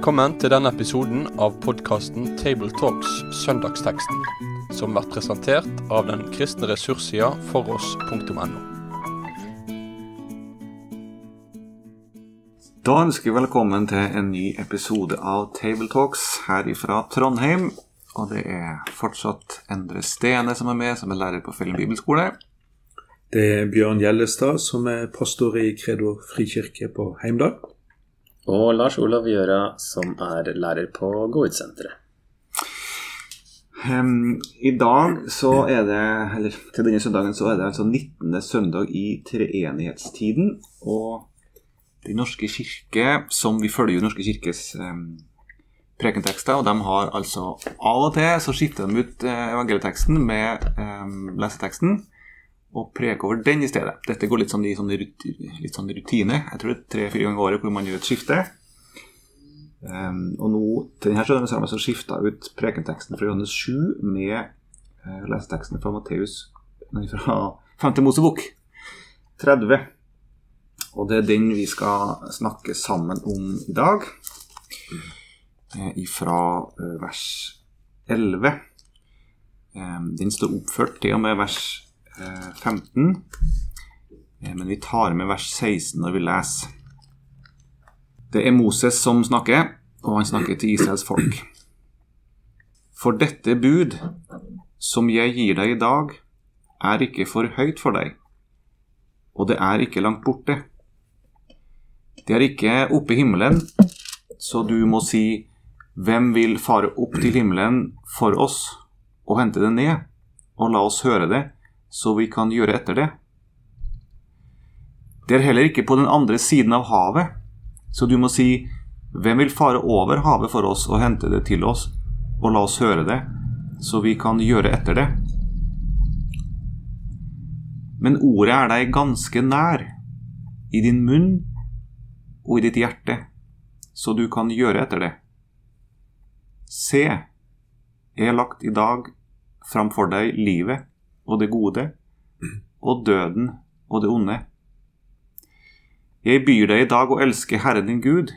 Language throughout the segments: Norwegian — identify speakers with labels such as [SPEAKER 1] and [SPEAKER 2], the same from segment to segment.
[SPEAKER 1] Velkommen til denne episoden av podkasten Tabletalks Søndagsteksten, som blir presentert av den kristne ressurssida foross.no.
[SPEAKER 2] Da ønsker vi velkommen til en ny episode av Tabletalks her ifra Trondheim. Og det er fortsatt Endre Stene som er med, som er lærer på Fellen bibelskole.
[SPEAKER 3] Det er Bjørn Gjellestad, som er pastor i Kredo frikirke på Heimdal.
[SPEAKER 4] Og Lars Olav Gjøra, som er lærer på Gå ut-senteret.
[SPEAKER 2] Um, I dag så er det, eller til denne søndagen så er det altså 19. søndag i treenighetstiden. Og Den norske kirke, som vi følger jo Norske kirkes um, prekentekster, og de har altså av og til så skifter de ut eh, evangelieteksten med um, leseteksten og preke over den i stedet. Dette går litt sånn i sånn, litt sånn rutine. Jeg tror det er tre-fire ganger i året hvor man gjør et skifte. Um, og nå til denne søndagen har jeg skifta ut prekenteksten fra Johannes 7 med uh, leseteksten fra Matteus nei, fra 5. Mosebok 30. Og det er den vi skal snakke sammen om i dag. Uh, ifra uh, vers 11. Um, den står oppført til og med vers 15. Men vi tar med vers 16 når vi leser. Det er Moses som snakker, og han snakker til Israels folk. For dette bud, som jeg gir deg i dag, er ikke for høyt for deg, og det er ikke langt borte. Det er ikke oppe i himmelen, så du må si, hvem vil fare opp til himmelen for oss og hente det ned, og la oss høre det, så vi kan gjøre etter det. Det er heller ikke på den andre siden av havet, så du må si, hvem vil fare over havet for oss og hente det til oss, og la oss høre det, så vi kan gjøre etter det. Men ordet er deg ganske nær, i din munn og i ditt hjerte, så du kan gjøre etter det. Se, jeg har lagt i dag framfor deg livet og det gode, og døden og det onde. Jeg byr deg i dag å elske Herren din Gud,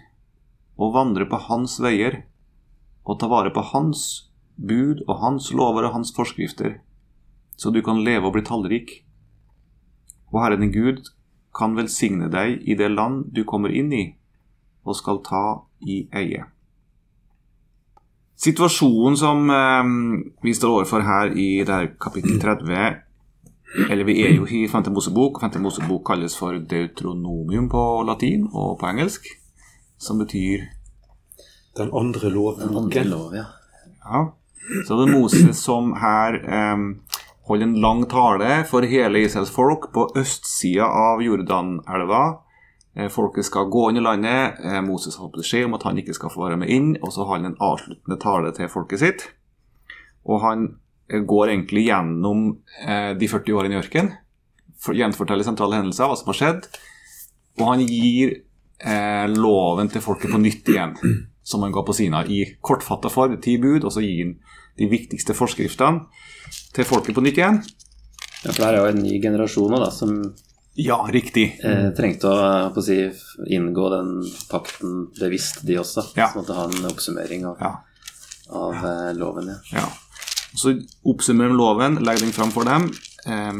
[SPEAKER 2] og vandre på Hans veier, og ta vare på Hans bud og Hans lover og Hans forskrifter, så du kan leve og bli tallrik. Og Herren din Gud kan velsigne deg i det land du kommer inn i, og skal ta i eie. Situasjonen som eh, vi står overfor her i det her kapittel 30 Eller vi er jo i Femte Mosebok. Femte Mosebok kalles for Deutronomium på latin og på engelsk. Som betyr
[SPEAKER 3] Den andre loven.
[SPEAKER 4] Den andre lov, ja.
[SPEAKER 2] Ja. Så det er Moses som her eh, holder en lang tale for hele Israels folk på østsida av Jordanelva folket skal gå inn i landet. Eh, Moses har fått beskjed om at han ikke skal få være med inn. Og så har han en avsluttende tale til folket sitt. Og han eh, går egentlig gjennom de 40 årene i ørken. Gjenforteller sentrale hendelser, hva som har skjedd. Og han gir eh, loven til folket på nytt igjen, som han ga på Sina i kortfatta form, ti bud. Og så gir han de viktigste forskriftene til folket på nytt igjen.
[SPEAKER 4] Ja, for det er jo en ny generasjon da, som
[SPEAKER 2] ja, riktig.
[SPEAKER 4] Eh, trengte å, si, inngå den pakten bevisst, de også.
[SPEAKER 2] Ja.
[SPEAKER 4] Sånn at ha en oppsummering av,
[SPEAKER 2] Ja.
[SPEAKER 4] av eh, loven. Ja.
[SPEAKER 2] Ja. Så oppsummerer de loven, legger den fram for dem. Eh,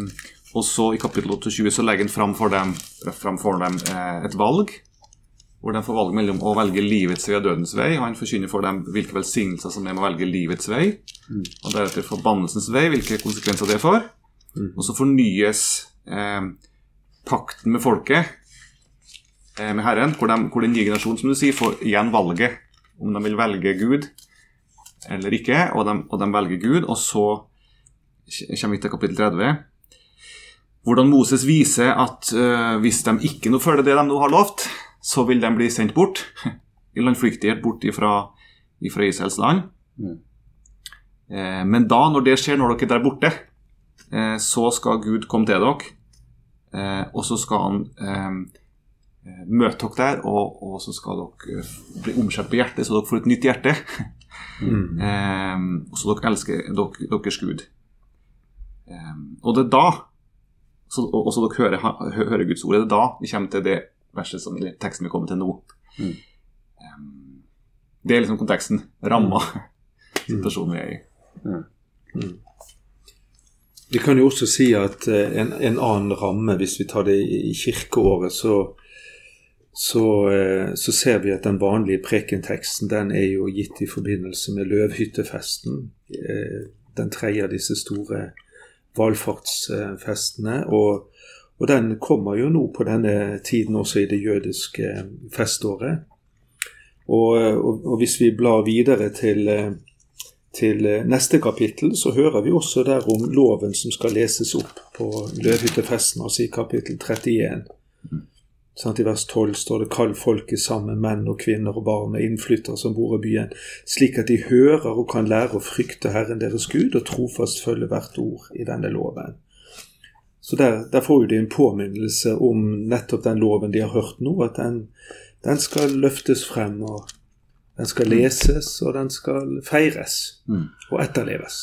[SPEAKER 2] og så i kapittel 28 så legger den fram for dem, fram for dem eh, et valg. Hvor de får valg mellom å velge livets vei og dødens vei. Han forkynner for dem hvilke velsignelser som er med å velge livets vei. Og deretter forbannelsens vei, hvilke konsekvenser det får. Og så fornyes eh, pakten med folket, eh, med Herren, hvor, de, hvor den nye generasjonen som du sier, får igjen valget om de vil velge Gud eller ikke, og de, og de velger Gud. Og så kommer vi til kapittel 30. Hvordan Moses viser at uh, hvis de ikke nå følger det de nå har lovt, så vil de bli sendt bort. I landflyktighet bort ifra, ifra Israels land.
[SPEAKER 4] Mm.
[SPEAKER 2] Eh, men da, når det skjer, når dere er der borte, eh, så skal Gud komme til dere. Eh, og så skal han eh, møte dere der, og, og, så skal dere eh, bli omskjært på hjertet, så dere får et nytt hjerte.
[SPEAKER 3] Mm.
[SPEAKER 2] eh, og så dere elsker dere, deres Gud. Eh, og det er da så, og, så dere hører, hører, Guds ord. Det er da vi kommer til det verset som teksten vi kommer til nå.
[SPEAKER 4] Mm.
[SPEAKER 2] Eh, Det er liksom konteksten. Ramma. Situasjonen vi er i.
[SPEAKER 3] Vi kan jo også si at eh, en, en annen ramme, hvis vi tar det i i kirkeåret, så, så, eh, så ser vi at den vanlige prekenteksten den er jo gitt i forbindelse med løvhyttefesten. eh, Den tredje av disse store valfartsfestene. Og, og den kommer jo nå på denne tiden også i det jødiske feståret. Og, og, og hvis vi blar videre til til eh, neste kapittel, så hører vi også der om loven som skal leses opp på løvhyttefesten, altså i kapittel 31. Sånn, I vers 12 står det 'Kall folket sammen, menn og kvinner og barn og innflyttere som bor i byen', slik at de hører og kan lære å frykte Herren deres Gud og trofast følge hvert ord i denne loven. Så der, der får de en påminnelse om nettopp den loven de har hørt nå, at den, den skal løftes frem, og den skal leses, og den skal feires
[SPEAKER 2] Mm.
[SPEAKER 3] og etterleves.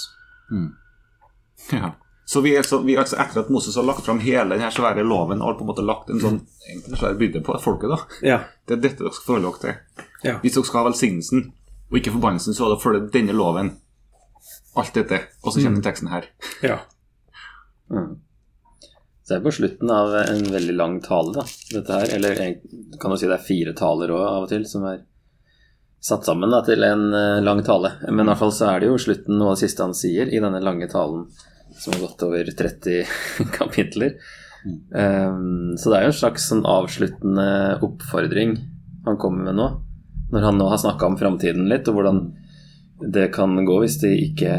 [SPEAKER 2] Ja. Så vi er, så vi er altså etter at Moses har lagt fram hele denne svære loven og har på en måte lagt en sånn egentlig en svær byrde på folket, da.
[SPEAKER 3] Ja.
[SPEAKER 2] Det er dette dere skal forholde dere til.
[SPEAKER 3] Ja.
[SPEAKER 2] Hvis dere skal ha velsignelsen og ikke forbannelsen, så er det å følge denne loven. Alt dette. Og så kommer den teksten her.
[SPEAKER 3] ja.
[SPEAKER 4] Mm. Så det er på slutten av en veldig lang tale, da, dette her. Eller jeg kan du si det er fire taler òg, av og til, som er satt sammen da, til en eh, lang tale. Men i hvert fall så er det jo slutten noe av det siste han sier i denne lange talen, som har gått over 30 kapitler. Um, så det er jo en slags sånn avsluttende oppfordring han kommer med nå. Når han nå har snakka om framtiden litt, og hvordan det kan gå hvis de ikke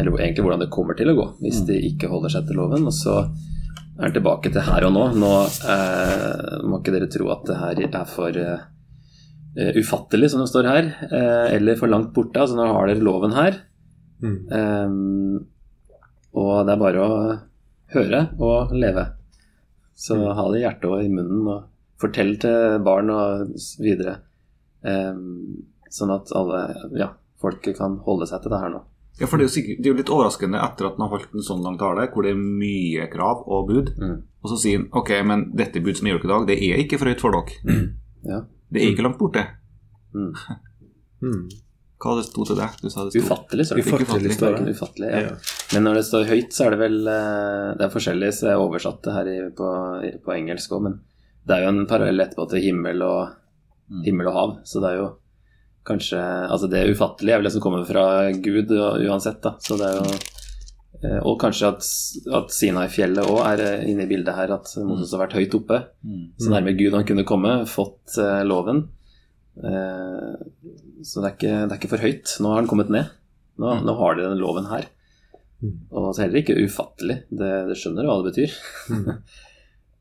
[SPEAKER 4] Eller egentlig hvordan det kommer til å gå hvis de ikke holder seg til loven. Og så er han tilbake til her og nå. Nå eh, må ikke dere tro at det her er for eh, ufattelig, som det står her, eh, eller for langt borte. Altså nå har dere loven her.
[SPEAKER 3] Mm.
[SPEAKER 4] Um, og det er bare å høre og leve. Så ha det i hjertet og i munnen, og fortell til barn og videre. Um, sånn at alle, ja, folket kan holde seg til det her nå.
[SPEAKER 2] Ja, for det er, jo sikkert, det er jo litt overraskende etter at han har holdt en sånn lang tale, hvor det er mye krav og bud,
[SPEAKER 4] Mm.
[SPEAKER 2] og så sier han ok, men dette bud som jeg gjør i dag, det er ikke for høyt for dere.
[SPEAKER 4] Ja.
[SPEAKER 2] Det er ikke langt borte.
[SPEAKER 4] Mm.
[SPEAKER 3] Mm.
[SPEAKER 2] Hva det sto til deg? Du sa det sto
[SPEAKER 4] Ufattelig, så det.
[SPEAKER 3] Ufattelig det.
[SPEAKER 4] Ufattelig, ja.
[SPEAKER 3] Ja.
[SPEAKER 4] Men når det står høyt, så er det vel eh, Det er forskjellig, så jeg oversatte her på, på engelsk òg, men det er jo en parallell etterpå til himmel og,
[SPEAKER 2] Mm.
[SPEAKER 4] himmel og hav, så det er jo kanskje Altså, det ufattelige er vel det som kommer fra Gud uansett, da, så det er jo Og kanskje at, at Sinai-fjellet òg er eh, inne i bildet her, at Moses har vært høyt oppe.
[SPEAKER 2] Mm.
[SPEAKER 4] Så nærme Gud han kunne komme, fått eh, loven. Eh, så det er, ikke, det er ikke for høyt. Nå har han kommet ned. Nå, nå har de den loven her.
[SPEAKER 3] Mm.
[SPEAKER 4] Og så heller ikke ufattelig. Det, det skjønner hva det betyr.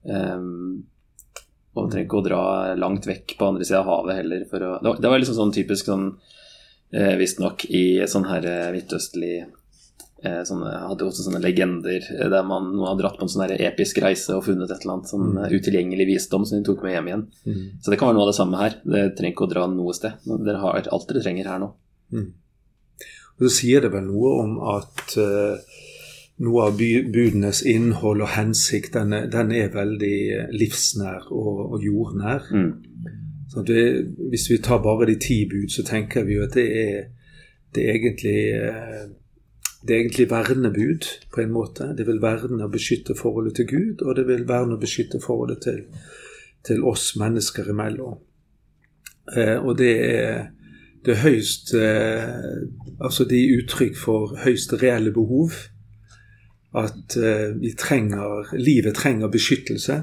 [SPEAKER 4] um, og trenger ikke å dra langt vekk på andre sida av havet heller. For å, det var- det var liksom sånn typisk sånn eh, Visstnok i sånn her eh, midtøstlig eh, sånne, hadde også sånne legender eh, der man noen har dratt på en sånn episk reise og funnet et eller annet sånn eh, utilgjengelig visdom som de tok med hjem igjen.
[SPEAKER 3] Mm.
[SPEAKER 4] Så det kan være noe av det samme her. Det trenger ikke å dra noe sted. Dere har alt dere trenger her nå.
[SPEAKER 3] Mm. Og så sier det vel noe om at uh, noe av budenes innhold og hensikt, den er, den er veldig eh, livsnær og, og jordnær.
[SPEAKER 4] Mm.
[SPEAKER 3] Så det, hvis vi tar bare de ti bud, så tenker vi jo at det er, det er egentlig eh, det er egentlig vernebud, på en måte. Det vil verne og beskytte forholdet til Gud, og det vil verne og beskytte forholdet til, til oss mennesker imellom. Eh, og det er, det er høyst eh, Altså det er uttrykk for høyst reelle behov. At eh, vi trenger Livet trenger beskyttelse.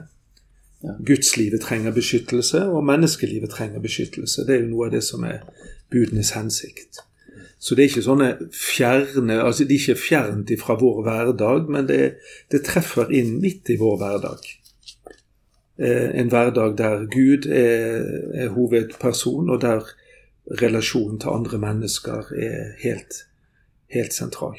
[SPEAKER 3] Gudslivet trenger beskyttelse, og menneskelivet trenger beskyttelse. Det er jo noe av det som er budenes hensikt. Så det er ikke sånne fjerne, altså de er ikke fjernt fra vår hverdag, men det, det treffer inn midt i vår hverdag. Eh, en hverdag der Gud er, er hovedperson, og der relasjonen til andre mennesker er helt, helt sentral.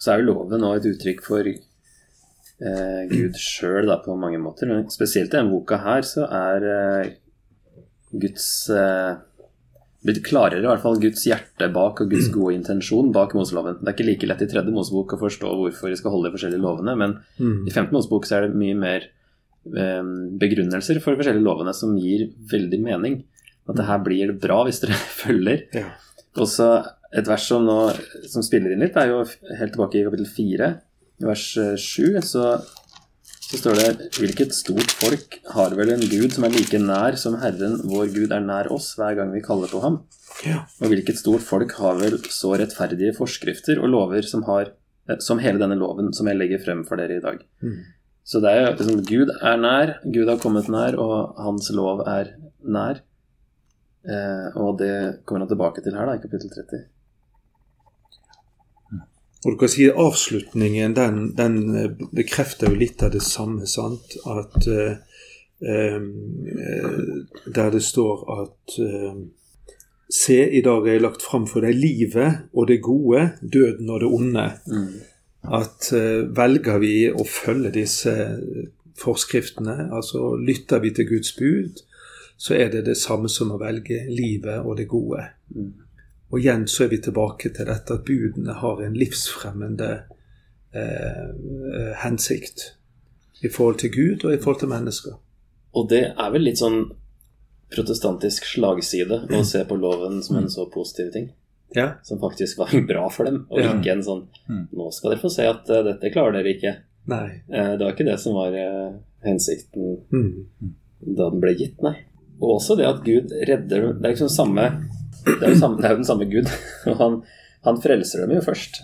[SPEAKER 4] Så er jo loven òg et uttrykk for eh, Gud sjøl på mange måter. Men spesielt i denne boka her så er eh, Guds eh, blitt klarere i hvert fall Guds hjerte bak og Guds gode intensjon bak Moseloven. Det er ikke like lett i tredje Mosebok å forstå hvorfor vi skal holde de forskjellige lovene, men
[SPEAKER 3] Mm.
[SPEAKER 4] i femte Mosebok så er det mye mer eh, begrunnelser for de forskjellige lovene som gir veldig mening. At det her blir bra hvis dere følger.
[SPEAKER 3] Ja.
[SPEAKER 4] Også et vers som nå som spiller inn litt, er jo helt tilbake i kapittel 4, vers 7. Så, så står det Hvilket stort folk har vel en Gud som er like nær som Herren vår Gud er nær oss hver gang vi kaller på ham?
[SPEAKER 3] Ja.
[SPEAKER 4] Og hvilket stort folk har vel så rettferdige forskrifter og lover som har eh, som hele denne loven som jeg legger frem for dere i dag.
[SPEAKER 3] Mm.
[SPEAKER 4] Så det er jo liksom Gud er nær, Gud har kommet nær, og hans lov er nær. Eh, og det kommer han tilbake til her, da, i kapittel 30.
[SPEAKER 3] Og du kan si Avslutningen den, den eh, bekrefter jo litt av det samme. sant? At eh, eh, Der det står at eh, Se, i dag er jeg lagt fram for deg livet og det gode, døden og det onde. At eh, velger vi å følge disse forskriftene, altså lytter vi til Guds bud, så er det det samme som å velge livet og det gode. Og igjen så er vi tilbake til dette at budene har en livsfremmende eh, eh, hensikt i forhold til Gud og i forhold til mennesker.
[SPEAKER 4] Og det er vel litt sånn protestantisk slagside å se på loven som en så positiv ting.
[SPEAKER 3] Ja,
[SPEAKER 4] Som faktisk var bra for dem, og
[SPEAKER 3] Ja.
[SPEAKER 4] ikke en sånn
[SPEAKER 2] Mm.
[SPEAKER 4] Nå skal dere få se at uh, dette klarer dere ikke.
[SPEAKER 3] nei.
[SPEAKER 4] Uh, det var ikke det som var uh, hensikten
[SPEAKER 3] Mm.
[SPEAKER 4] da den ble gitt, nei. Og også det at Gud redder Det er liksom samme Det er jo, samme, det er jo den samme Gud. Og han, han frelser dem jo først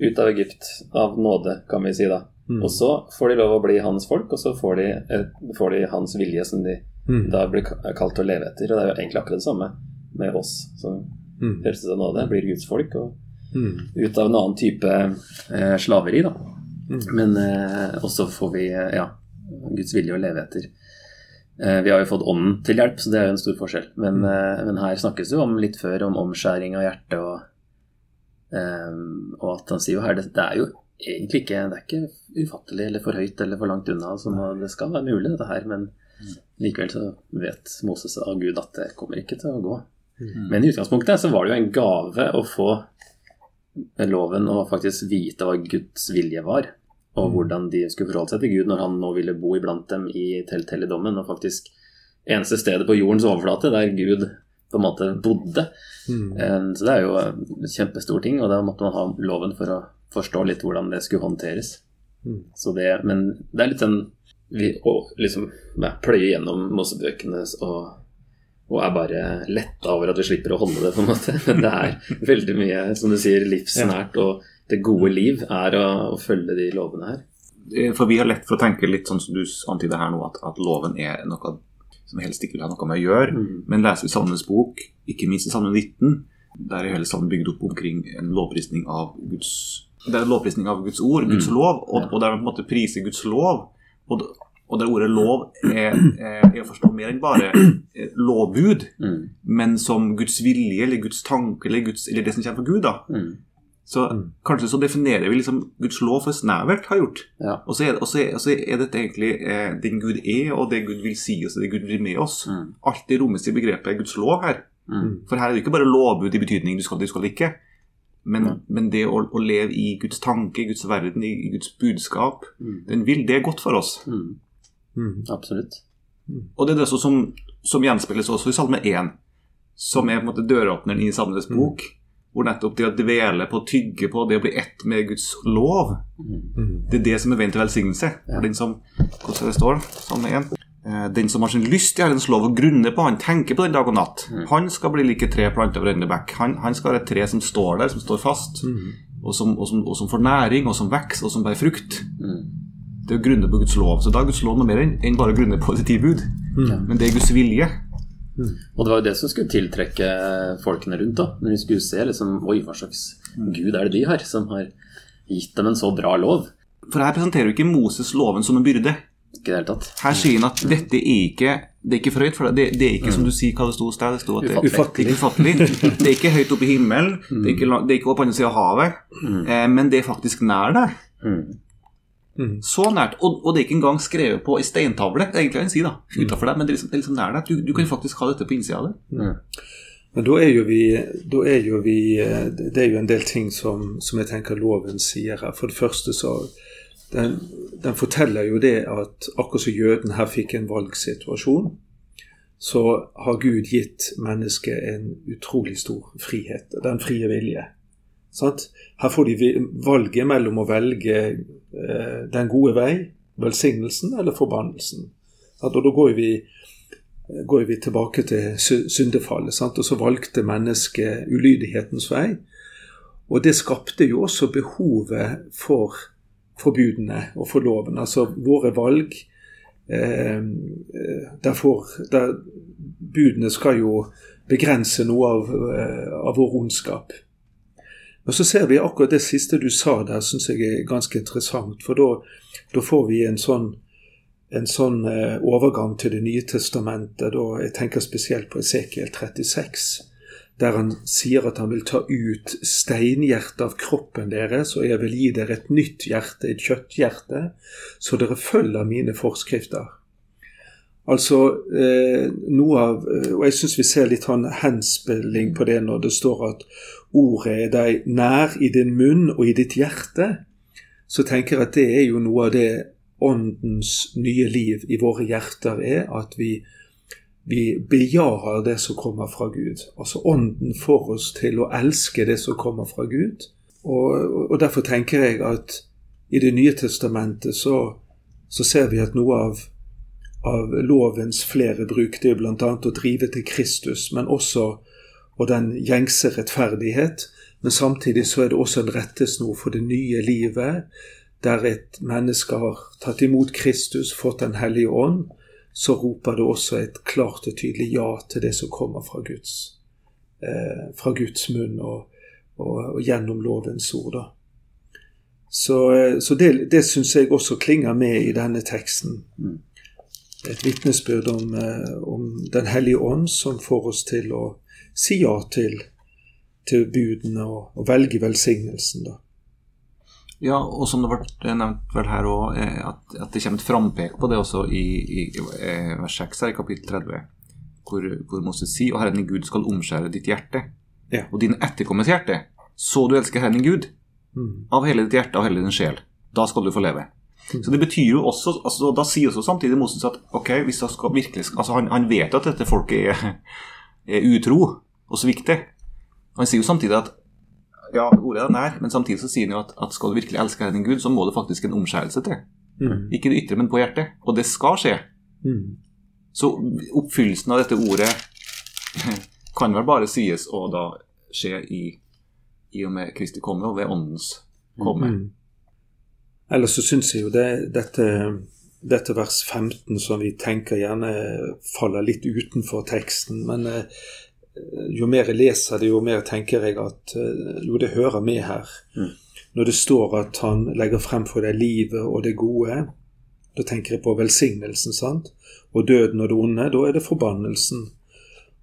[SPEAKER 4] ut av Egypt av nåde, kan vi si da.
[SPEAKER 3] Mm.
[SPEAKER 4] Og så får de lov å bli hans folk, og så får de, eh, får de hans vilje, som de
[SPEAKER 3] Mm.
[SPEAKER 4] da blir kalt til å leve etter. Og det er jo egentlig akkurat det samme med oss som
[SPEAKER 3] Mm.
[SPEAKER 4] frelses av nåde, blir Guds folk, og
[SPEAKER 3] Mm.
[SPEAKER 4] ut av en annen type eh, slaveri, da.
[SPEAKER 3] Mm.
[SPEAKER 4] Men eh, også får vi eh, ja, Guds vilje å leve etter. Eh, vi har jo fått ånden til hjelp, så det er jo en stor forskjell. Men, eh, men her snakkes det jo om litt før om omskjæring av hjertet, og, eh, og at han sier jo her det, det er jo egentlig ikke Det er ikke ufattelig eller for høyt eller for langt unna. Så nå- det skal være mulig, dette her. Men likevel så vet Moses av Gud at det kommer ikke til å gå. Men i utgangspunktet så var det jo en gave å få loven og faktisk vite hva Guds vilje var. Og hvordan de skulle forholde seg til Gud når han nå ville bo iblant dem i telthelligdommen. Og faktisk eneste stedet på jordens overflate der Gud på en måte bodde.
[SPEAKER 3] Mm.
[SPEAKER 4] Eh, Så det er jo en kjempestor ting, og da måtte man ha loven for å forstå litt hvordan det skulle håndteres.
[SPEAKER 3] Mm.
[SPEAKER 4] Så det, men det er litt sånn vi, å liksom ja, pløye gjennom Mosebøkene og, og er bare letta over at vi slipper å holde det, på en måte. Men det er veldig mye, som du sier, livsnært, og det gode liv er å, å følge de lovene her.
[SPEAKER 2] Eh, For vi har lett for å tenke litt sånn som du antyder her nå, at, at loven er noe som helst ikke vil ha noe med å gjøre.
[SPEAKER 4] Mm.
[SPEAKER 2] Men leser vi Salmenes bok, ikke minst i Salme 19, der er hele salmen bygd opp omkring en lovprisning av Guds Det er en lovprisning av Guds ord, Guds
[SPEAKER 4] Mm.
[SPEAKER 2] lov, og, og der man på en måte priser Guds lov. Og, og der ordet lov er, er, å forstå mer enn bare eh, lovbud,
[SPEAKER 4] Mm.
[SPEAKER 2] men som Guds vilje eller Guds tanke eller, Guds, eller det som kommer fra Gud. da.
[SPEAKER 4] Mm.
[SPEAKER 2] Så
[SPEAKER 3] Mm.
[SPEAKER 2] kanskje så definerer vi liksom Guds lov for snevert har gjort.
[SPEAKER 4] Ja.
[SPEAKER 2] Og så er, og så er, og så er dette egentlig eh, den Gud er, og det Gud vil si oss, og det Gud vil med oss.
[SPEAKER 4] Mm.
[SPEAKER 2] Alt det rommes i begrepet Guds lov her.
[SPEAKER 4] Mm.
[SPEAKER 2] For her er det ikke bare lovbud i betydning du skal, du skal ikke. Men,
[SPEAKER 4] Ja.
[SPEAKER 2] men det å, å leve i Guds tanke, Guds verden, i, i Guds budskap,
[SPEAKER 4] Mm.
[SPEAKER 2] den vil, det er godt for oss.
[SPEAKER 4] Mm.
[SPEAKER 3] Mm.
[SPEAKER 4] Absolutt.
[SPEAKER 2] Og det er det som, som gjenspeiles også i Salme 1, som er på en måte døråpneren i Salmenes bok. Hvor nettopp det å dvele på, tygge på, det å bli ett med Guds lov, det er det som er veien til velsignelse. For Den som, hvordan det står, Salme 1, eh, den som har sin lyst i Herrens lov og grunner på han, tenker på den dag og natt,
[SPEAKER 4] Mm.
[SPEAKER 2] han skal bli like tre planter ved rennende bekk. Han, han skal være et tre som står der, som står fast,
[SPEAKER 3] Mm.
[SPEAKER 2] og, som, og, som, og som får næring, og som vokser, og som bærer frukt.
[SPEAKER 4] Mm.
[SPEAKER 2] Det er å grunne på Guds lov. Så da er Guds lov noe mer enn bare å grunne på de ti bud. Men det er Guds vilje.
[SPEAKER 4] Og det var jo det som skulle tiltrekke folkene rundt, da. Når de skulle se liksom Oi, hva slags gud er det de har, som har gitt dem en så bra lov?
[SPEAKER 2] For her presenterer jo ikke Moses loven som en byrde.
[SPEAKER 4] Ikke i det hele tatt.
[SPEAKER 2] Her sier han at dette er ikke det er ikke for høyt for. Det, det er ikke som du sier hva det sto hos deg. Det sto at det,
[SPEAKER 3] Ufattelig.
[SPEAKER 2] det er ufattelig. Det er ikke høyt oppe i himmelen. Det er ikke, la- det er ikke på andre siden av havet. Eh, men det er faktisk nær der.
[SPEAKER 4] Mm.
[SPEAKER 3] Mm.
[SPEAKER 2] Så nært. Og, og det er ikke engang skrevet på ei steintavle, egentlig kan si da, utenfor deg, men det er liksom, det er liksom nær deg. Du, du kan faktisk ha dette på innsida av deg.
[SPEAKER 4] Mm.
[SPEAKER 3] Men da er jo vi, da er jo vi eh, Det er jo en del ting som, som jeg tenker loven sier her. For det første så den, den forteller jo det at akkurat som jøden her fikk en valgsituasjon, så har Gud gitt mennesket en utrolig stor frihet. Den frie vilje. Sant? Her får de valget mellom å velge eh, den gode vei, velsignelsen, eller forbannelsen. Sant? Og da går vi, går vi tilbake til syndefallet. Sant? Og så valgte mennesket ulydighetens vei. Og det skapte jo også behovet for forbudene og for loven. Altså våre valg eh, derfor, der budene skal jo begrense noe av, eh, av vår ondskap. Og så ser vi akkurat det siste du sa der, syns jeg er ganske interessant. For da får vi en sånn, en sånn eh, overgang til Det nye testamentet. Da, jeg tenker spesielt på Esekiel 36 der han sier at han vil ta ut steinhjertet av kroppen deres, og jeg vil gi dere et nytt hjerte, et kjøtthjerte, så dere følger mine forskrifter. Altså eh, noe av eh, Og jeg syns vi ser litt sånn henspilling på det når det står at ordet er deg nær i din munn og i ditt hjerte. Så tenker jeg at det er jo noe av det åndens nye liv i våre hjerter er. At vi vi bejarer det som kommer fra Gud. Altså Ånden får oss til å elske det som kommer fra Gud. Og, og derfor tenker jeg at i Det nye testamentet så, så ser vi at noe av, av lovens flere bruk det er bl.a. å drive til Kristus, men også og den gjengse rettferdighet. Men samtidig så er det også en rettesnor for det nye livet, der et menneske har tatt imot Kristus, fått Den hellige ånd, så roper det også et klart og tydelig ja til det som kommer fra Guds, eh, fra Guds munn og, og, og, gjennom lovens ord. Da. Så, eh, så det, det syns jeg også klinger med i denne teksten. Mm. Et vitnesbyrd om, eh, om, Den hellige ånd som får oss til å si ja til, til budene og, og velge velsignelsen. da.
[SPEAKER 2] Ja, og som det ble nevnt vel her òg, eh, at, at, det kommer et frampek på det også i, i, i eh, vers 6 her i kapittel 30, hvor, hvor Moses sier og Herren din Gud skal omskjære ditt hjerte ja. og din etterkommers hjerte, så du elsker Herren din Gud mm. av hele ditt hjerte og hele din sjel. Da skal du få leve. Mm. Så det betyr jo også, altså Da sier også samtidig Moses at ok, hvis det skal virkelig, altså han, han vet at dette folket er, er utro og svikter. Han sier jo samtidig at ja, ordet er nær, men samtidig så sier han jo at, at skal du virkelig elske Herren din Gud, så må det faktisk en omskjærelse til. Mm. Ikke det ytre, men på hjertet. Og det skal skje. Mm. Så oppfyllelsen av dette ordet kan vel bare sies å da skje i, i og med Kristi komme og ved Åndens komme. Mm.
[SPEAKER 3] Ellers så syns jeg jo det, dette, dette vers 15 som vi tenker gjerne faller litt utenfor teksten, men eh, jo mer jeg leser det, jo mer tenker jeg at eh, jo, det hører med her. Mm. Når det står at han legger frem for deg livet og det gode, da tenker jeg på velsignelsen, sant? Og døden og det onde, da er det forbannelsen.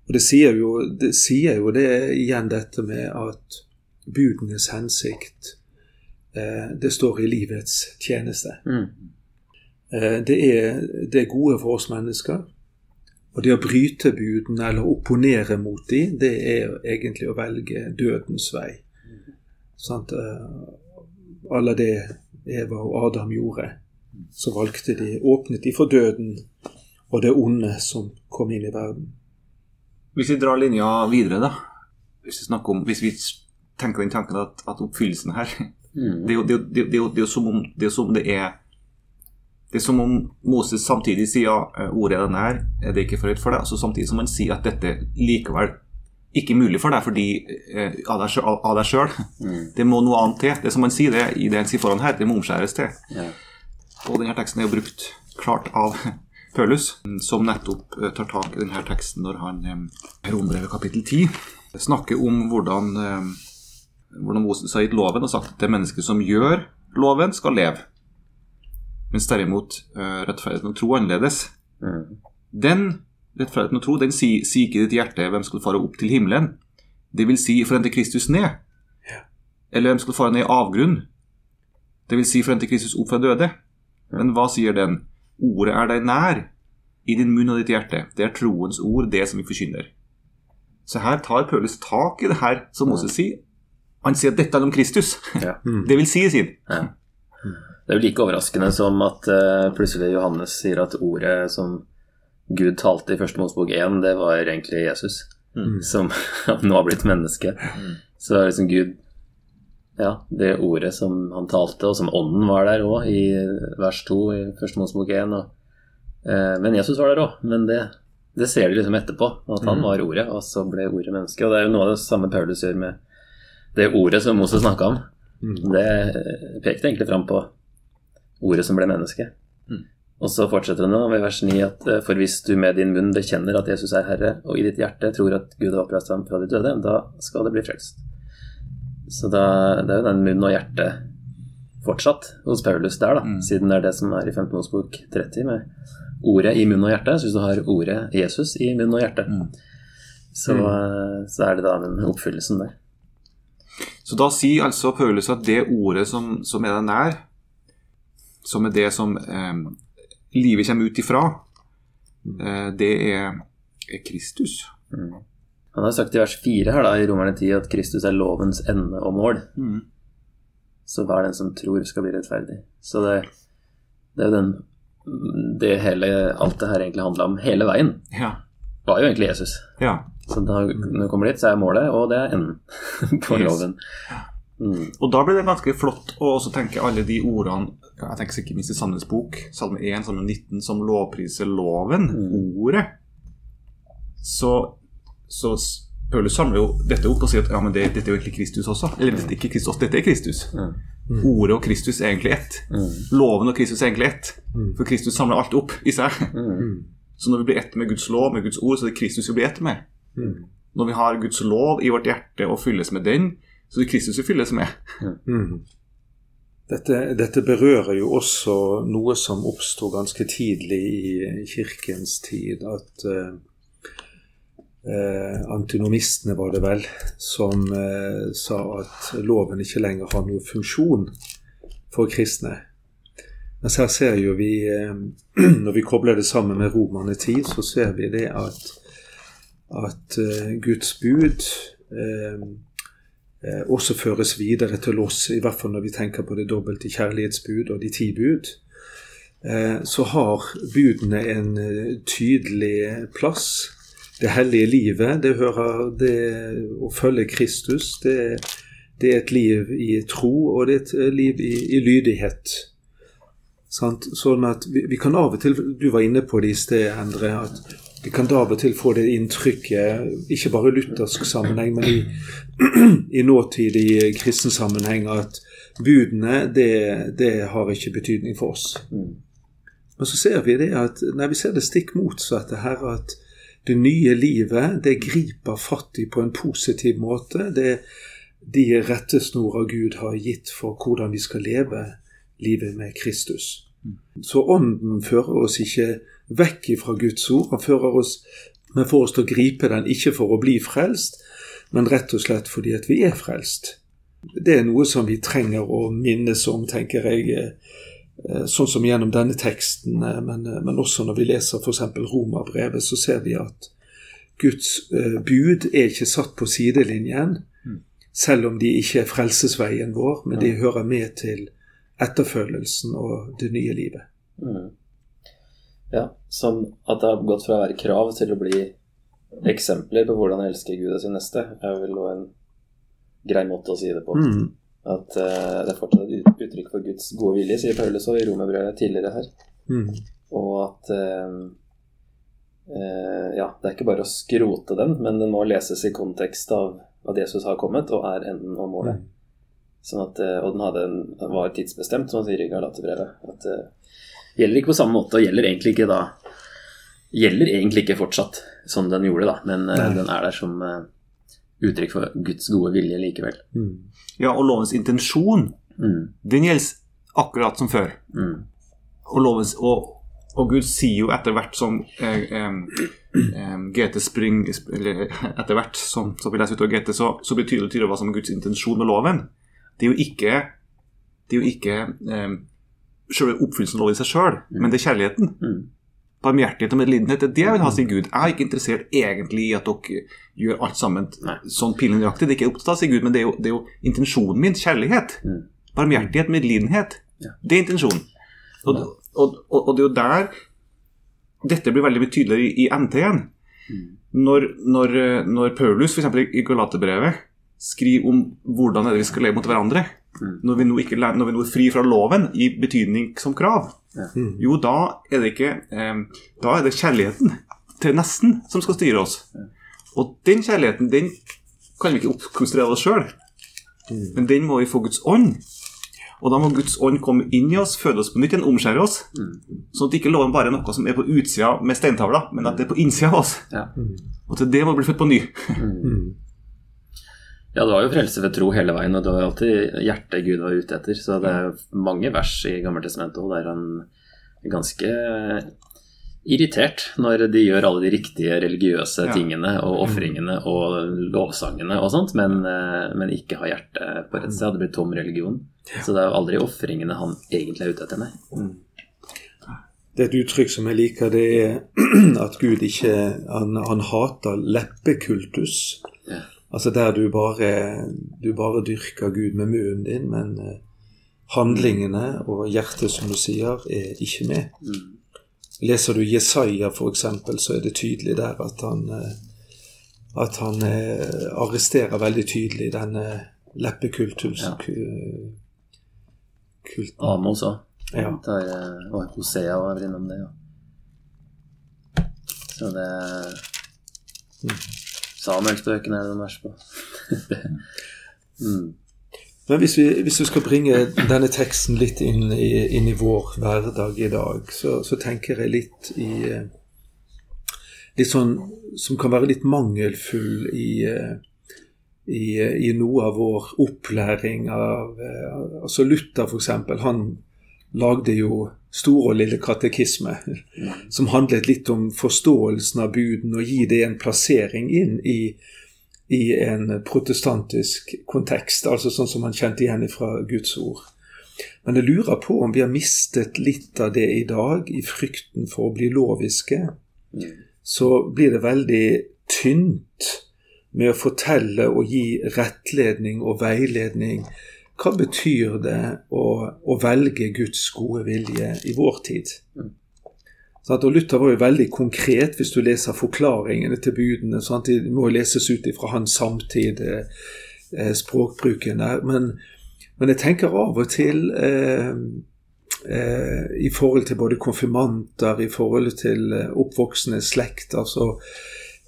[SPEAKER 3] Og det sier jo det, sier jo det igjen dette med at budenes hensikt, eh, det står i livets tjeneste. Mm. Eh, det, er, det er gode for oss mennesker. Og det å bryte budene eller opponere mot dem, det er egentlig å velge dødens vei. Sant? Eh, alle det Eva og Adam gjorde, så valgte de, åpnet de for døden og det onde som kom inn i verden.
[SPEAKER 2] Hvis vi drar linja videre, da. Hvis vi, om, hvis vi tenker den tanken at, at oppfyllelsen her mm. det, er jo, det, det, det, er jo som om det er, som det er det er som om Moses samtidig sier ja, eh, ordet er denne her, er det ikke forhøyt for deg? Altså Samtidig som han sier at dette likevel ikke er mulig for deg fordi eh, av deg sjøl. Mm. Det må noe annet til. Det som han sier det i det han sier foran her, det må omskjæres til. Ja. Og denne teksten er jo brukt klart av Pølus, som nettopp eh, tar tak i denne teksten når han i eh, Rombrevet kapittel 10 snakker om hvordan, hvordan Moses har gitt loven og sagt at det mennesket som gjør loven, skal leve. Mens derimot uh, rettferdigheten og tro annerledes. Mm. Den rettferdigheten og tro den sier, si ikke ditt hjerte hvem skal fare opp til himmelen. Det vil si forente Kristus ned. Ja. Eller hvem skal fare ned i avgrunn. Det vil si forente Kristus opp fra døde. Ja. Men hva sier den? Ordet er deg nær, i din munn og ditt hjerte. Det er troens ord, det som vi forkynner. Så her tar Paulus tak i det her som Moses sier. Han sier at dette er om Kristus. Ja. det vil si, sier han.
[SPEAKER 4] Det er jo like overraskende som at uh, plutselig Johannes sier at ordet som Gud talte i første Mosebok 1, det var egentlig Jesus.
[SPEAKER 2] Mm.
[SPEAKER 4] Som nå har blitt menneske. Så er liksom Gud Ja, det ordet som han talte, og som ånden var der òg, i vers 2 i første Mosebok 1. Og, uh, men Jesus var der òg. Men det, det ser de liksom etterpå, at han var ordet, og så ble ordet menneske. Og det er jo noe av det samme Paulus gjør med det ordet som Moses snakka om. Det eh, pekte egentlig fram på ordet som ble menneske. Og så fortsetter det nå ved vers 9 at eh, for hvis du med din munn bekjenner at Jesus er Herre, og i ditt hjerte tror at Gud har oppreist ham fra de døde, da skal det bli frelst. Så da, det er jo den munn og hjerte fortsatt hos Paulus der, da, siden det er det som er i 5. bok 30, med ordet i munn og hjerte. Så hvis du har ordet Jesus i munn og hjerte, så, eh, så er det da den oppfyllelsen der.
[SPEAKER 2] Så da sier altså Paulus at det ordet som, som er deg nær, som er det som eh, livet kommer ut ifra, eh, det er, er Kristus.
[SPEAKER 4] Han har sagt i vers 4 her da, i Romerne 10 at Kristus er lovens ende og mål.
[SPEAKER 2] Mm.
[SPEAKER 4] Så hver den som tror skal bli rettferdig. Så det, det er jo den det hele, alt det her egentlig handla om hele veien,
[SPEAKER 2] Ja.
[SPEAKER 4] var jo egentlig Jesus.
[SPEAKER 2] ja.
[SPEAKER 4] Så da, når du kommer dit, så er målet, og det er enden på
[SPEAKER 2] Yes.
[SPEAKER 4] loven. Mm.
[SPEAKER 2] Og da blir det ganske flott å også tenke alle de ordene Jeg tenker ikke minst i Sandnes bok, Salme 1, Salme 19, som lovpriser loven, ordet. Så, så Paulus samler jo dette opp og sier at ja, men det, dette er jo egentlig Kristus også. Eller dette er ikke Kristus, dette er Kristus. Ordet og Kristus er egentlig ett. Loven og Kristus er egentlig ett. For Kristus samler alt opp i seg. Så når vi blir ett med Guds lov, med Guds ord, så er det Kristus vi blir ett med. Når vi har Guds lov i vårt hjerte og fylles med den, så Kristus vi fylles med.
[SPEAKER 3] Mm. Dette, dette berører jo også noe som oppsto ganske tidlig i kirkens tid. At eh, eh, antinomistene, var det vel, som eh, sa at loven ikke lenger har noen funksjon for kristne. Mens her ser jo vi, eh, når vi kobler det sammen med Romerne tid, så ser vi det at, at eh, Guds bud eh, også føres videre til oss, i hvert fall når vi tenker på det dobbelte kjærlighetsbud og de ti bud, eh, så har budene en eh, tydelig plass. Det hellige livet, det hører det å følge Kristus, det, det er et liv i tro, og det er et eh, liv i, i lydighet. Sånn at vi, vi kan av og til, du var inne på det i sted, Endre, at vi kan av og til få det inntrykket, ikke bare i luthersk sammenheng, men i, i nåtidig kristen sammenheng, at budene, det, det har ikke betydning for oss. Men så ser vi det at, nei, vi ser det stikk motsatte her, at det nye livet, det griper fatt i på en positiv måte. Det er de rettesnorer Gud har gitt for hvordan vi skal leve livet med Kristus. Så ånden fører oss ikke vekk ifra Guds ord. Han fører oss, men får oss til å gripe den, ikke for å bli frelst, men rett og slett fordi at vi er frelst. Det er noe som vi trenger å minnes om, tenker jeg, eh, sånn som gjennom denne teksten, eh, men, eh, men også når vi leser f.eks. Romerbrevet, så ser vi at Guds bud er ikke satt på sidelinjen, selv om de ikke er frelsesveien vår, men de hører med til etterfølgelsen og det nye livet.
[SPEAKER 4] Mm. Ja, som at det har gått fra å være krav til å bli eksempler på hvordan jeg elsker Gud og sin neste, er vel også en grei måte å si det på.
[SPEAKER 3] Mm.
[SPEAKER 4] At uh, det er fortsatt et uttrykk for Guds gode vilje, sier Paulus også i romerbrevet tidligere her.
[SPEAKER 3] Mm.
[SPEAKER 4] Og at uh, uh, ja, det er ikke bare å skrote den, men den må leses i kontekst av at Jesus har kommet og er enden og målet. Sånn at, og den, en, den var tidsbestemt, som han sier i Galaterbrevet. At gjelder ikke på samme måte, og gjelder egentlig ikke da Gjelder egentlig ikke fortsatt som den gjorde, da, men eh,
[SPEAKER 3] Nei.
[SPEAKER 4] den er der som eh, uttrykk for Guds gode vilje likevel.
[SPEAKER 3] Mm.
[SPEAKER 2] Ja, og lovens intensjon,
[SPEAKER 4] Mm,
[SPEAKER 2] den gjelder akkurat som før.
[SPEAKER 4] mm,
[SPEAKER 2] Og, lovens, og, og Gud sier jo etter hvert som eh, eh, GT Spring Eller etter hvert som, som vi leser utover GT, så, så blir det hva som er Guds intensjon med loven. Det er jo ikke Det er jo ikke um, selve oppfyllelsen av i seg sjøl, men det er kjærligheten.
[SPEAKER 4] mm,
[SPEAKER 2] Barmhjertighet og medlidenhet. Det er det jeg vil ha, sier Gud. Jeg er ikke interessert egentlig i at dere gjør alt sammen
[SPEAKER 4] Nei.
[SPEAKER 2] sånn pinlig nøyaktig. Det er ikke opptatt av, sier Gud, men det er jo, det er jo intensjonen min. Kjærlighet.
[SPEAKER 4] Mm.
[SPEAKER 2] Barmhjertighet, medlidenhet.
[SPEAKER 4] Ja.
[SPEAKER 2] Det er intensjonen. Og, og, og, og det er jo der dette blir veldig tydelig i, i NT igjen. Når, når, eh, når Paulus f.eks. i Galaterbrevet skriver om hvordan er det vi skal leve mot hverandre, når vi, nå ikke, når vi nå er fri fra loven i betydning som krav, jo, da er det ikke eh, Da er det kjærligheten til nesten som skal styre oss. Og den kjærligheten den kan vi ikke oppkonstruere oss sjøl, men den må vi få Guds ånd. Og da må Guds ånd komme inn i oss, føde oss på nytt igjen, omskjære oss. Sånn at ikke loven bare er noe som er på utsida med steintavla, men at det er på innsida av oss.
[SPEAKER 4] Ja.
[SPEAKER 2] Og til det må vi bli født på ny.
[SPEAKER 4] Ja, det var jo frelse ved tro hele veien, og det var alltid hjertet Gud var ute etter. Så det er mange vers i Gammeltestamentet òg der han er ganske irritert når de gjør alle de riktige religiøse tingene og ofringene og lovsangene og sånt, men, eh, men ikke har hjertet på rett sted. Det blir tom religion. Så det er jo aldri ofringene han egentlig er ute etter, nei.
[SPEAKER 3] Det er et uttrykk som jeg liker, det er at Gud ikke Han, han hater leppekultus.
[SPEAKER 4] Ja.
[SPEAKER 3] Altså der du bare, du bare dyrker Gud med munnen din, men eh, handlingene og hjertet, som du sier, er ikke med. Leser du Jesaja f.eks., så er det tydelig der at han eh, at han eh, arresterer veldig tydelig denne leppekultus...
[SPEAKER 4] Ja. Amos òg.
[SPEAKER 3] Ja.
[SPEAKER 4] Og Hosea var vel innom det, ja. Så det Samuelsbøkene er det noen vers på. Mm.
[SPEAKER 3] Men hvis vi, hvis vi skal bringe denne teksten litt inn i, inn i vår hverdag i dag, så, så tenker jeg litt i eh, Litt sånn som kan være litt mangelfull i, eh, i, eh, i noe av vår opplæring av Altså Luther, eksempel, han lagde jo Store og lille katekisme, som handlet litt om forståelsen av buden, og gi det en plassering inn i i en protestantisk kontekst, altså sånn som man kjente igjen fra Guds ord. Men jeg lurer på om vi har mistet litt av det i dag, i frykten for å bli loviske. Så blir det veldig tynt med å fortelle og gi rettledning og veiledning. Hva betyr det å, å velge Guds gode vilje i vår tid? Sant? Og Luther var jo veldig konkret hvis du leser forklaringene til budene. Sant? De må jo leses ut fra hans samtid, eh, språkbruken der. Men, men jeg tenker av og til eh, eh, i forhold til både konfirmanter, i forhold til eh, oppvoksende slekt altså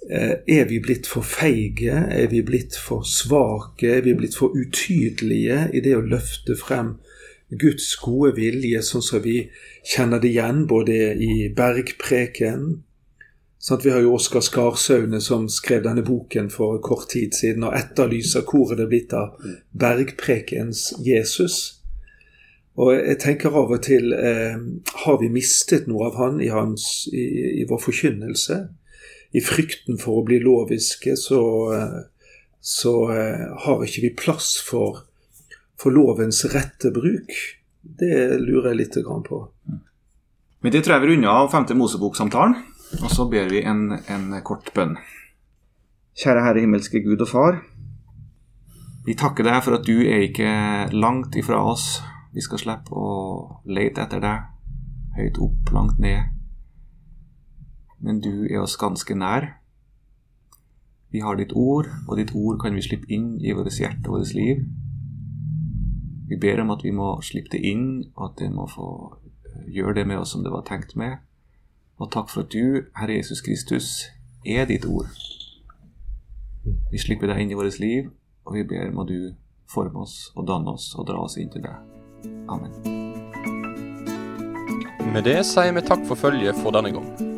[SPEAKER 3] Er vi blitt for feige? Er vi blitt for svake? Er vi blitt for utydelige i det å løfte frem Guds gode vilje, sånn som vi kjenner det igjen både i Bergpreken sånn Vi har jo Oskar Skarsaune som skrev denne boken for kort tid siden og etterlyser hvor er det blitt av Bergprekens Jesus. Og jeg tenker av og til eh, Har vi mistet noe av han i, hans, i, i vår forkynnelse? I frykten for å bli loviske så, så eh, har ikke vi plass for for lovens rette bruk? Det lurer jeg litt på.
[SPEAKER 2] Men det tror jeg vi runder av femte Mosebok-samtalen, og så ber vi en, en kort bønn. Kjære Herre himmelske Gud og Far. Vi takker deg for at du er ikke langt ifra oss. Vi skal slippe å lete etter deg, høyt opp, langt ned. Men du er oss ganske nær. Vi har ditt ord, og ditt ord kan vi slippe inn i vårt hjerte og vårt liv. Vi ber om at vi må slippe det inn, og at det må få eh, gjøre det med oss som det var tenkt med. Og takk for at du, Herre Jesus Kristus, er ditt ord. Vi slipper deg inn i vårt liv, og vi ber må du forme oss og danne oss og dra oss inn til deg. Amen.
[SPEAKER 1] Med det sier vi takk for følget for denne gang.